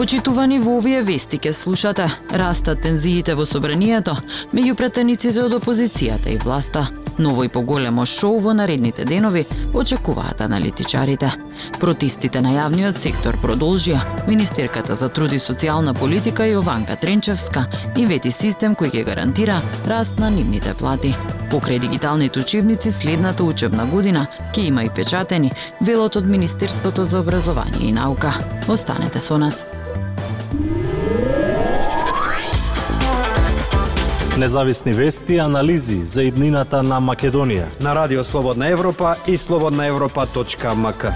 Почитувани во овие вести ке слушате, растат тензиите во собранието меѓу претениците од опозицијата и власта. Ново и поголемо шоу во наредните денови очекуваат аналитичарите. Протистите на јавниот сектор продолжија. Министерката за труд и социјална политика Јованка Тренчевска вети систем кој ќе гарантира раст на нивните плати. Покрај дигиталните учебници следната учебна година ќе има и печатени велот од Министерството за образование и наука. Останете со нас. Независни вести и анализи за иднината на Македонија на Радио Слободна Европа и слободнаевропа.мк.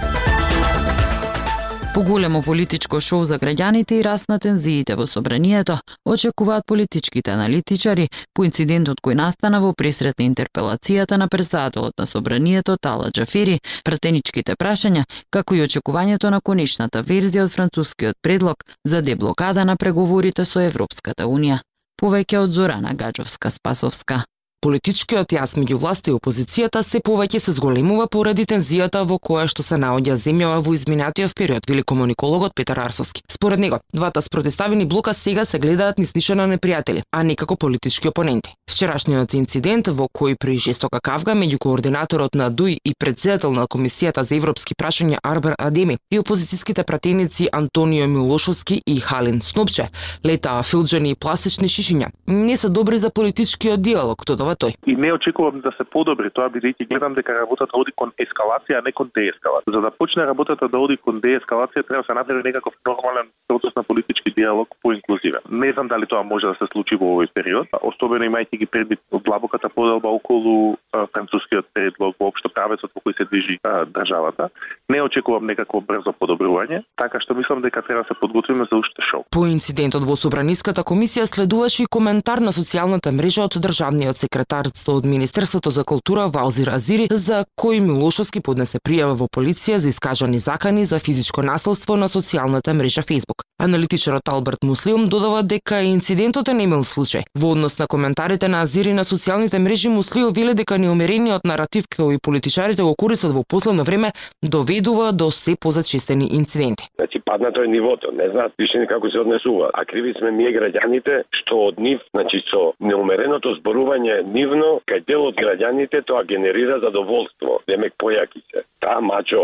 Поголемо политичко шоу за граѓаните и раст на тензиите во собранието очекуваат политичките аналитичари по инцидентот кој настана во пресрет на интерпелацијата на председателот на собранието Тала Джафери, пратеничките прашања, како и очекувањето на конечната верзија од францускиот предлог за деблокада на преговорите со Европската Унија. Повеќе од Зорана Гаджовска-Спасовска. Политичкиот јас меѓу власта и опозицијата се повеќе се зголемува поради тензијата во која што се наоѓа земјава во изминатиот период, вели комуникологот Петар Арсовски. Според него, двата спротеставени блока сега се гледаат низ на непријатели, а не како политички опоненти. Вчерашниот инцидент во кој при жестока кавга меѓу координаторот на ДУИ и председател на Комисијата за европски прашања Арбер Адеми и опозицијските пратеници Антонио Милошовски и Халин Снопче летаа филџани и пластични шишиња не се добри за политичкиот диалог, додава тој. И не очекувам да се подобри тоа бидејќи гледам дека работата оди кон ескалација, а не кон деескалација. За да почне работата да оди кон деескалација треба да се направи некаков нормален процес на политички диалог поинклузивен. Не знам дали тоа може да се случи во овој период, особено имајќи ги предвид длабоката поделба околу францускиот предлог, воопшто правецот во кој се движи а, државата. Не очекувам некакво брзо подобрување, така што мислам дека треба да се подготвиме за уште шоу. По инцидентот во Собраниската комисија следуваше и коментар на социјалната мрежа од државниот секретар секретарство од Министерството за култура Валзир Азири, за кој Милошовски поднесе пријава во полиција за искажани закани за физичко насилство на социјалната мрежа Facebook. Аналитичарот Алберт Муслиум додава дека инцидентот е немил случај. Во однос на коментарите на Азири на социјалните мрежи Муслио веле дека неумерениот наратив кој политичарите го користат во последно време доведува до се позачестени инциденти. Значи паднато е нивото, не знаат више како се однесува. А криви сме ние граѓаните што од нив, значи со неумереното зборување нивно, кај дел од граѓаните тоа генерира задоволство. Демек појаки се. Таа мачо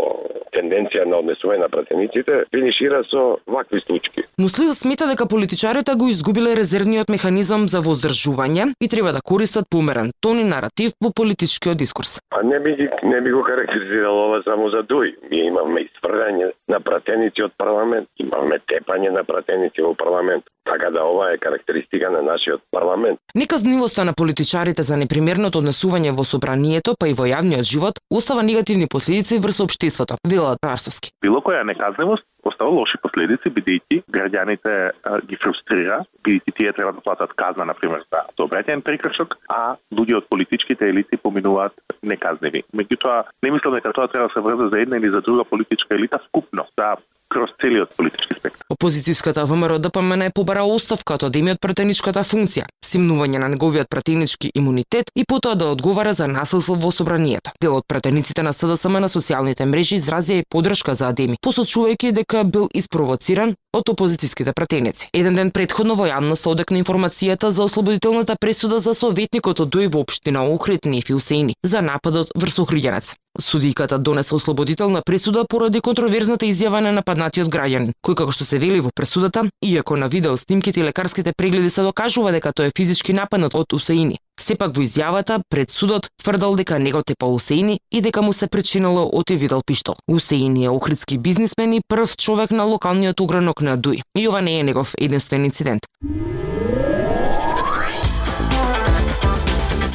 тенденција на однесување на пратениците финишира со вакви случаи. Муслив смета дека политичарите го изгубиле резервниот механизам за воздржување и треба да користат померен тон и наратив во политичкиот дискурс. А не би не би го карактеризирал ова само за дуј. Ние имаме изфргање на пратеници од парламент, имаме тепање на пратеници во парламент. Така да ова е карактеристика на нашиот парламент. Неказнивоста на политичарите за непримерното однесување во собранието, па и во јавниот живот, остава негативни последици врз општеството, велат Арсовски. Било која неказнивост остава лоши последици бидејќи граѓаните ги фрустрира, бидејќи тие треба да платат казна на пример за сообраќаен прекршок, а луѓе од политичките елити поминуваат неказниви. Меѓутоа, не мислам дека тоа треба да се врза за една или за друга политичка елита вкупно, за кроз целиот политички спектар. Опозицијската ВМРО ДПМН побара оставка од имиот претеничката функција, симнување на неговиот претенички имунитет и потоа да одговара за насилство во собранието. Дел од претениците на СДСМ на социјалните мрежи изразија и подршка за Адеми, посочувајќи дека бил испровоциран од опозицијските претеници. Еден ден предходно во јавноста одекна информацијата за ослободителната пресуда за советникот од Дуј во општина Охрид Нефи Усеини за нападот врз Охриѓанец. Судиката донесе ослободителна пресуда поради контроверзната изјава на нападнатиот граѓан, кој како што се вели во пресудата, иако на видео снимките и лекарските прегледи се докажува дека тој е физички нападнат од Усеини, Сепак во изјавата пред судот тврдал дека него тепа Усеини и дека му се причинало од е видел пиштол. Усеини е охридски бизнисмен и прв човек на локалниот угранок на Дуј. И ова не е негов единствен инцидент.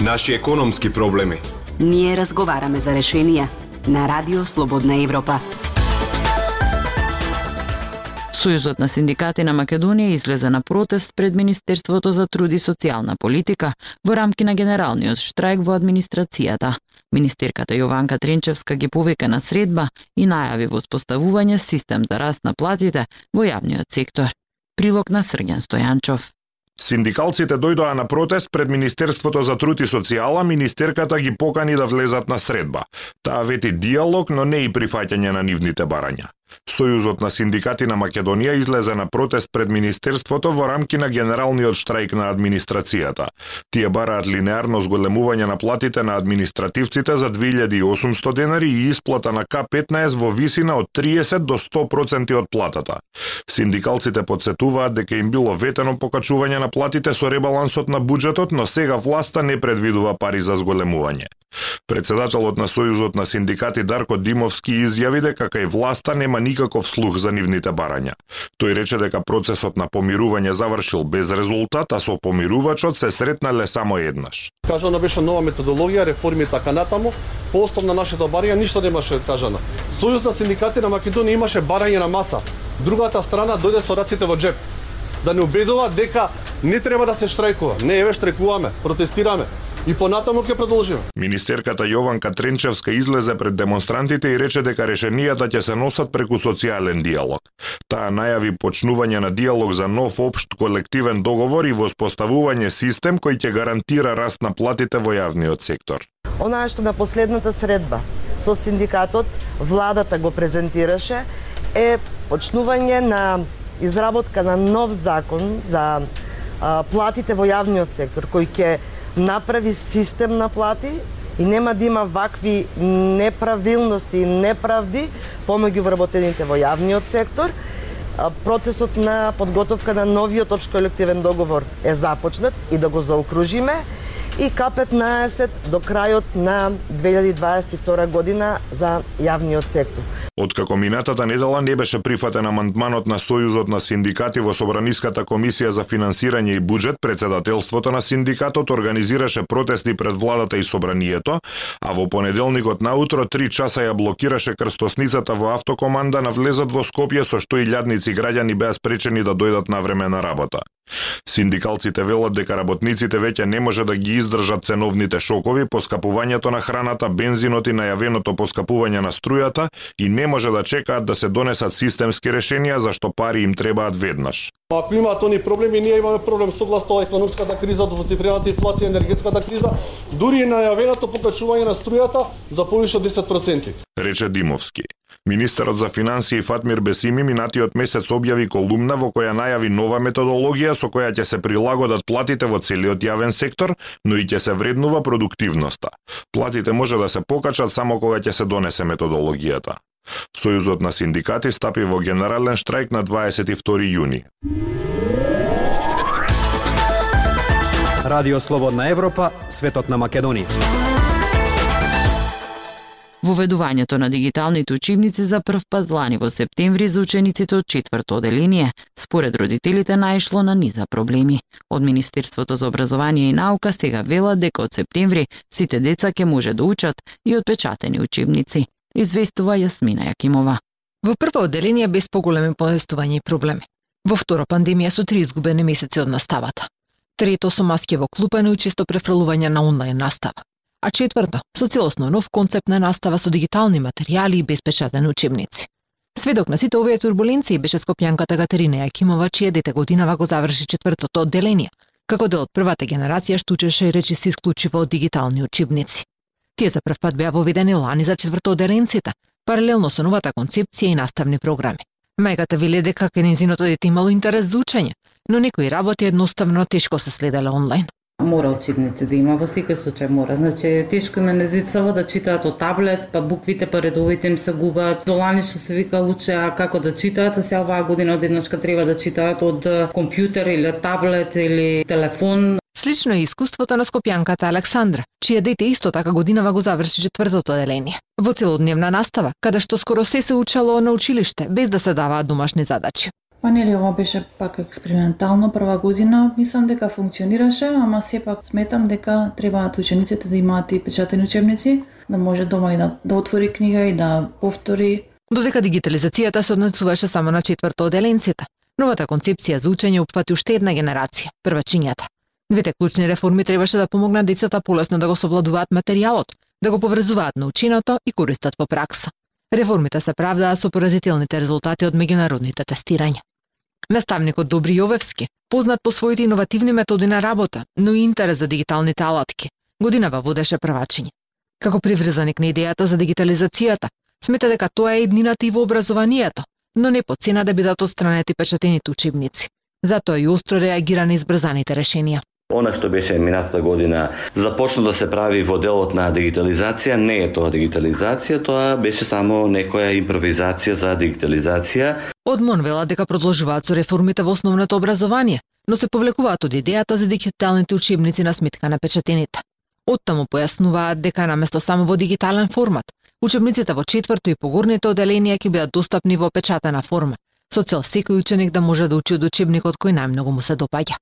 Наши економски проблеми Ние разговараме за решенија на Радио Слободна Европа. Сојузот на синдикати на Македонија излезе на протест пред Министерството за труд и социјална политика во рамки на генералниот штрајк во администрацијата. Министерката Јованка Тренчевска ги повика на средба и најави воспоставување систем за раст на платите во јавниот сектор. Прилог на Срѓан Стојанчов. Синдикалците дојдоа на протест пред Министерството за труд и социјала, министерката ги покани да влезат на средба. Таа вети диалог, но не и прифаќање на нивните барања. Сојузот на синдикати на Македонија излезе на протест пред Министерството во рамки на генералниот штрајк на администрацијата. Тие бараат линеарно зголемување на платите на административците за 2800 денари и исплата на К15 во висина од 30 до 100% од платата. Синдикалците подсетуваат дека им било ветено покачување на платите со ребалансот на буџетот, но сега власта не предвидува пари за зголемување. Председателот на Сојузот на синдикати Дарко Димовски изјави дека кај власта нема никаков слух за нивните барања. Тој рече дека процесот на помирување завршил без резултат, а со помирувачот се сретнале само еднаш. Кажано беше нова методологија, реформи и така натаму. По основ на нашето барање ништо немаше кажано. Сојуз на синдикати на Македонија имаше барање на маса. Другата страна дојде со раците во джеп да не убедува дека не треба да се штрајкува. Не, еве штрајкуваме, протестираме и понатаму ќе продолжиме. Министерката Јованка Тренчевска излезе пред демонстрантите и рече дека решенијата ќе се носат преку социјален диалог. Таа најави почнување на диалог за нов општ колективен договор и воспоставување систем кој ќе гарантира раст на платите во јавниот сектор. Онаа што на последната средба со синдикатот владата го презентираше е почнување на изработка на нов закон за а, платите во јавниот сектор кој ќе направи систем на плати и нема да има вакви неправилности и неправди помеѓу вработените во јавниот сектор. Процесот на подготовка на новиот општ колективен договор е започнат и да го заокружиме и К15 до крајот на 2022 година за јавниот сектор. Откако минатата недела не беше прифатен амандманот на Сојузот на синдикати во Собраниската комисија за финансирање и буџет, председателството на синдикатот организираше протести пред владата и собранието, а во понеделникот наутро три часа ја блокираше крстосницата во автокоманда на влезот во Скопје со што илјадници граѓани беа спречени да дојдат на време на работа. Синдикалците велат дека работниците веќе не може да ги издржат ценовните шокови, поскапувањето на храната, бензинот и најавеното поскапување на струјата и не може да чекаат да се донесат системски решенија за што пари им требаат веднаш. Ако имаат они проблеми, ние имаме проблем согласно економската криза, двоцифрената инфлација, енергетската криза, дури и најавеното покачување на струјата за повише од 10%. Рече Димовски. Министерот за финансии Фатмир Бесими минатиот месец објави колумна во која најави нова методологија со која ќе се прилагодат платите во целиот јавен сектор, но и ќе се вреднува продуктивноста. Платите може да се покачат само кога ќе се донесе методологијата. Сојузот на синдикати стапи во генерален штрајк на 22 јуни. Радио Слободна Европа, светот на Македонија. Воведувањето на дигиталните учебници за прв пат лани во септември за учениците од четврто оделение, според родителите наишло на низа проблеми. Од Министерството за образование и наука сега велат дека од септември сите деца ќе може да учат и од печатени учебници, известува Јасмина Јакимова. Во прво оделение без поголеми повестувања и проблеми. Во второ пандемија со три изгубени месеци од наставата. Трето со маски во клупа, и често префрлување на онлайн настава. А четврто, со целосно нов концепт на настава со дигитални материјали и беспечатени учебници. Сведок на сите овие турбуленции беше скопјанката Катерина Јакимова, чија дете годинава го заврши четвртото одделение, како дел од првата генерација што учеше речиси исклучиво од дигитални учебници. Тие за прв пат беа воведени лани за четврто одделенците, паралелно со новата концепција и наставни програми. Мајката вели дека кај незиното дете имало интерес за учење, но некои работи едноставно тешко се следеле онлайн. Мора учебници да има, во секој случај мора. Значи, тешко има на децава да читаат од таблет, па буквите, па редовите им се губат. Долани што се вика учеа како да читаат, а се оваа година одеднашка треба да читаат од компјутер или од таблет или телефон. Слично е искуството на скопјанката Александра, чија дете исто така годинава го заврши четвртото оделение. Во целодневна настава, каде што скоро се се учело на училиште, без да се даваат домашни задачи. Па нели ова беше пак експериментално прва година, мислам дека функционираше, ама сепак сметам дека требаат учениците да имаат и печатени учебници, да може дома и да, да отвори книга и да повтори Додека дигитализацијата се однесуваше само на четврто од новата концепција за учење опфати уште една генерација, првачињата. Двете клучни реформи требаше да помогнат децата полесно да го совладуваат материјалот, да го поврзуваат наученото и користат во пракса. Реформите се правдаа со поразителните резултати од меѓународните тестирања. Наставникот Добри Јовевски, познат по своите иновативни методи на работа, но и интерес за дигиталните алатки, годинава водеше првачиње. Како приврзаник на идејата за дигитализацијата, смета дека тоа е еднината и во образованието, но не по цена да бидат отстранети печатените учебници. Затоа и остро реагира на избрзаните решенија. Она што беше минатата година започна да се прави во делот на дигитализација, не е тоа дигитализација, тоа беше само некоја импровизација за дигитализација. Одмон вела дека продолжуваат со реформите во основното образование, но се повлекуваат од идејата за дигиталните учебници на сметка на печатените. Оттаму појаснуваат дека наместо само во дигитален формат, учебниците во четврто и погорните оделенија ќе бидат достапни во печатена форма, со цел секој ученик да може да учи од учебникот кој најмногу му се допаѓа.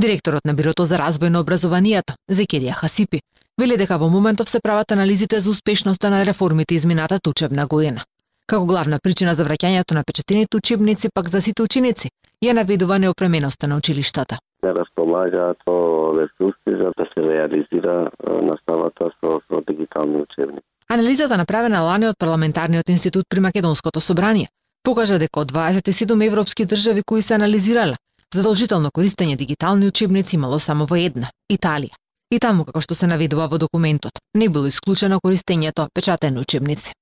Директорот на Бирото за развој на образованието, Зекерија Хасипи, вели дека во моментов се прават анализите за успешноста на реформите изминатата учебна година. Како главна причина за враќањето на печатените учебници пак за сите ученици, ја наведува неопременоста на училиштата. Не располагаат со ресурси за да се реализира наставата со, со дигитални учебници. Анализата направена лани од Парламентарниот институт при Македонското собрание покажа дека од 27 европски држави кои се анализирале, Задолжително користење дигитални учебници имало само во една – Италија. И таму, како што се наведува во документот, не било исклучено користењето печатени учебници.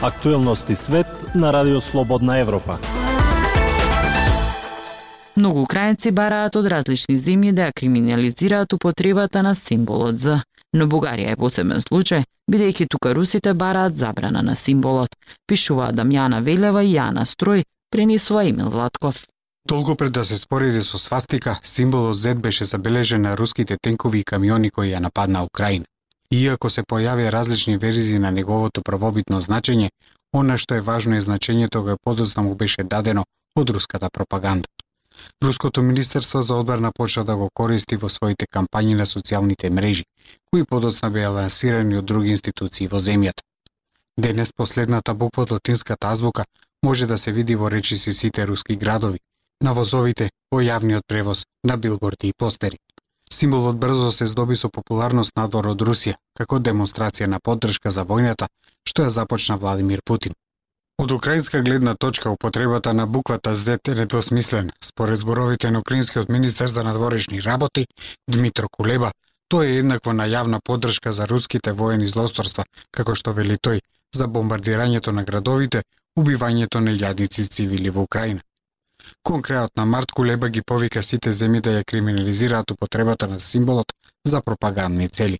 Актуелности свет на Радио Слободна Европа. Многу украинци бараат од различни земји да ја криминализираат употребата на символот З, но Бугарија е посебен случај, бидејќи тука русите бараат забрана на символот, пишува Дамјана Велева и Јана Строј, пренесува Емил Владков. Долго пред да се спореди со свастика, символот Z беше забележен на руските тенкови и камиони кои ја нападна Украина. Иако се појавија различни верзии на неговото правобитно значење, она што е важно е значењето кое подоцна му беше дадено од руската пропаганда. Руското Министерство за одбрана почна да го користи во своите кампањи на социјалните мрежи, кои подоцна беа лансирани од други институции во земјата. Денес последната буква од латинската азбука може да се види во речиси сите руски градови, на возовите, во јавниот превоз, на билборди и постери. Символот брзо се здоби со популарност надвор од Русија, како демонстрација на поддршка за војната што ја започна Владимир Путин. Од украинска гледна точка употребата на буквата Z е недвосмислена. Според зборовите на украинскиот министер за надворешни работи Дмитро Кулеба, тоа е еднакво на јавна поддршка за руските воени злосторства, како што вели тој, за бомбардирањето на градовите, убивањето на илјадници цивили во Украина. Конкретно март Кулеба ги повика сите земји да ја криминализираат употребата на символот за пропагандни цели.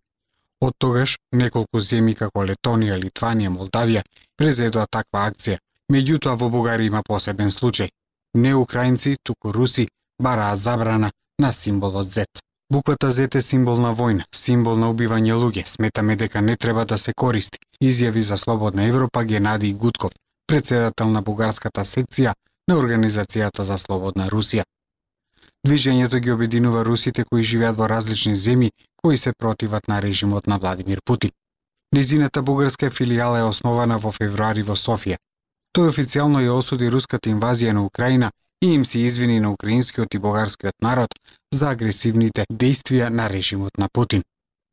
Од тогаш, неколку земји како Летонија, Литванија, Молдавија презедоа таква акција. Меѓутоа во Бугарија има посебен случај. Не украинци, туку руси бараат забрана на символот Z. Буквата Z е символ на војна, символ на убивање луѓе. Сметаме дека не треба да се користи. Изјави за Слободна Европа Генадий Гудков, председател на бугарската секција на Организацијата за Слободна Русија. Движењето ги обединува русите кои живеат во различни земји кои се противат на режимот на Владимир Путин. Низината бугарска филијала е основана во февруари во Софија. Тој официјално ја осуди руската инвазија на Украина и им се извини на украинскиот и бугарскиот народ за агресивните действија на режимот на Путин.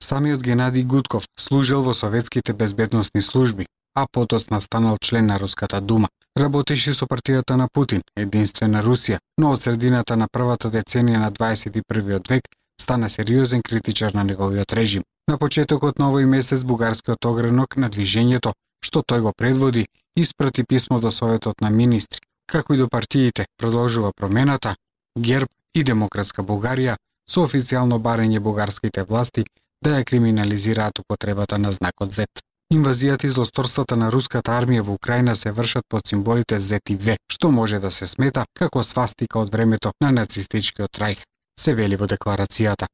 Самиот Генадий Гудков служел во советските безбедносни служби, а потоцна станал член на Руската дума. Работеше со партијата на Путин, единствена Русија, но од средината на првата деценија на 21. век стана сериозен критичар на неговиот режим. На почетокот на овој месец бугарскиот огранок на движењето, што тој го предводи, испрати писмо до Советот на министри, како и до партиите продолжува промената, ГЕРБ и Демократска Бугарија со официјално барење бугарските власти да ја криминализираат употребата на знакот Z. Инвазијата и злосторствата на руската армија во Украина се вршат под символите Z и V, што може да се смета како свастика од времето на нацистичкиот рајх, се вели во декларацијата.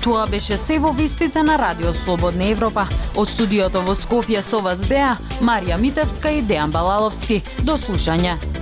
Тоа беше се во вистите на Радио Слободна Европа. Од студиото во Скопје со вас беа Марија Митевска и Дејан Балаловски. До слушање.